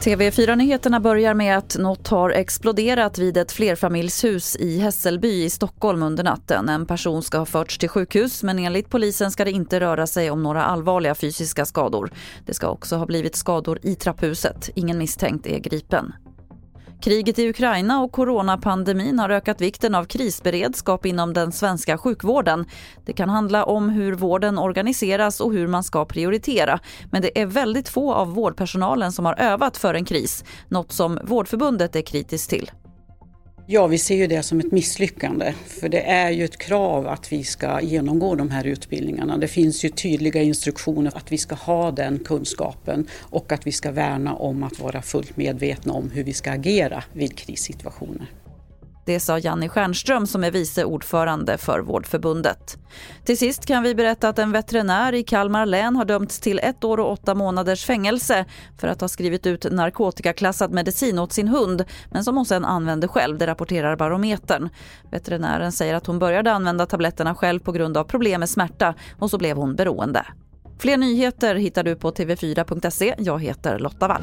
TV4-nyheterna börjar med att något har exploderat vid ett flerfamiljshus i Hässelby i Stockholm under natten. En person ska ha förts till sjukhus men enligt polisen ska det inte röra sig om några allvarliga fysiska skador. Det ska också ha blivit skador i trapphuset. Ingen misstänkt är gripen. Kriget i Ukraina och coronapandemin har ökat vikten av krisberedskap inom den svenska sjukvården. Det kan handla om hur vården organiseras och hur man ska prioritera. Men det är väldigt få av vårdpersonalen som har övat för en kris, något som Vårdförbundet är kritiskt till. Ja, vi ser ju det som ett misslyckande. För det är ju ett krav att vi ska genomgå de här utbildningarna. Det finns ju tydliga instruktioner att vi ska ha den kunskapen och att vi ska värna om att vara fullt medvetna om hur vi ska agera vid krissituationer. Det sa Janni Stjernström som är vice ordförande för Vårdförbundet. Till sist kan vi berätta att en veterinär i Kalmar län har dömts till ett år och åtta månaders fängelse för att ha skrivit ut narkotikaklassad medicin åt sin hund men som hon sen använde själv, det rapporterar Barometern. Veterinären säger att hon började använda tabletterna själv på grund av problem med smärta och så blev hon beroende. Fler nyheter hittar du på tv4.se. Jag heter Lotta Wall.